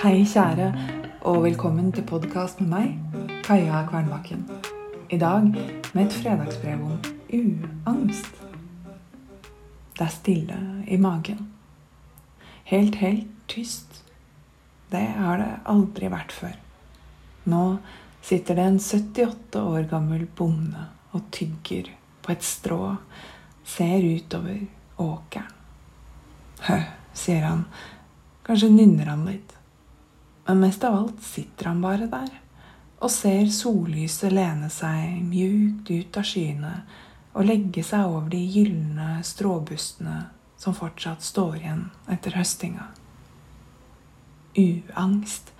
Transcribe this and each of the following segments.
Hei, kjære, og velkommen til podkast med meg, Kaja Kvernbakken. I dag med et fredagsbrev om uangst. Det er stille i magen. Helt, helt tyst. Det har det aldri vært før. Nå sitter det en 78 år gammel bonde og tygger på et strå, ser utover åkeren. Hø, sier han, kanskje nynner han litt. Men mest av alt sitter han bare der og ser sollyset lene seg mjukt ut av skyene og legge seg over de gylne stråbustene som fortsatt står igjen etter høstinga. Uangst.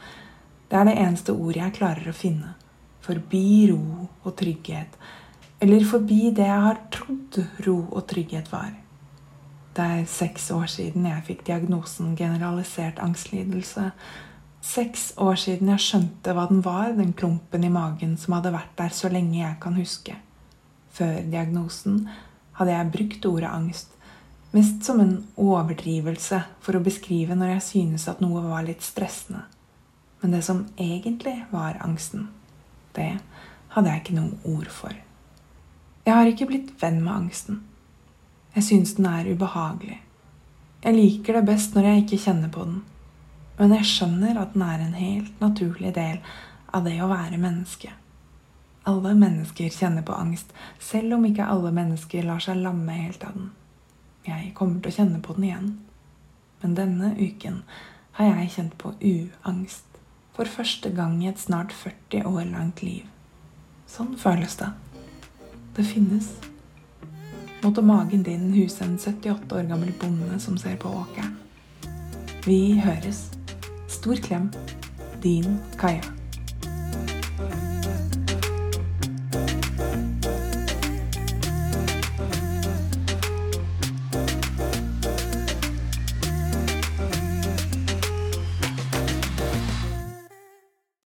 Det er det eneste ordet jeg klarer å finne. Forbi ro og trygghet. Eller forbi det jeg har trodd ro og trygghet var. Det er seks år siden jeg fikk diagnosen generalisert angstlidelse Seks år siden jeg skjønte hva den var, den klumpen i magen som hadde vært der så lenge jeg kan huske. Før diagnosen hadde jeg brukt ordet angst, mest som en overdrivelse for å beskrive når jeg synes at noe var litt stressende. Men det som egentlig var angsten, det hadde jeg ikke noe ord for. Jeg har ikke blitt venn med angsten. Jeg synes den er ubehagelig. Jeg liker det best når jeg ikke kjenner på den. Men jeg skjønner at den er en helt naturlig del av det å være menneske. Alle mennesker kjenner på angst, selv om ikke alle mennesker lar seg lamme helt av den. Jeg kommer til å kjenne på den igjen. Men denne uken har jeg kjent på uangst. For første gang i et snart 40 år langt liv. Sånn føles det. Det finnes. Måtte magen din huse en 78 år gammel bonde som ser på åkeren. Vi høres. Сэтгүүл клям Дин Кая.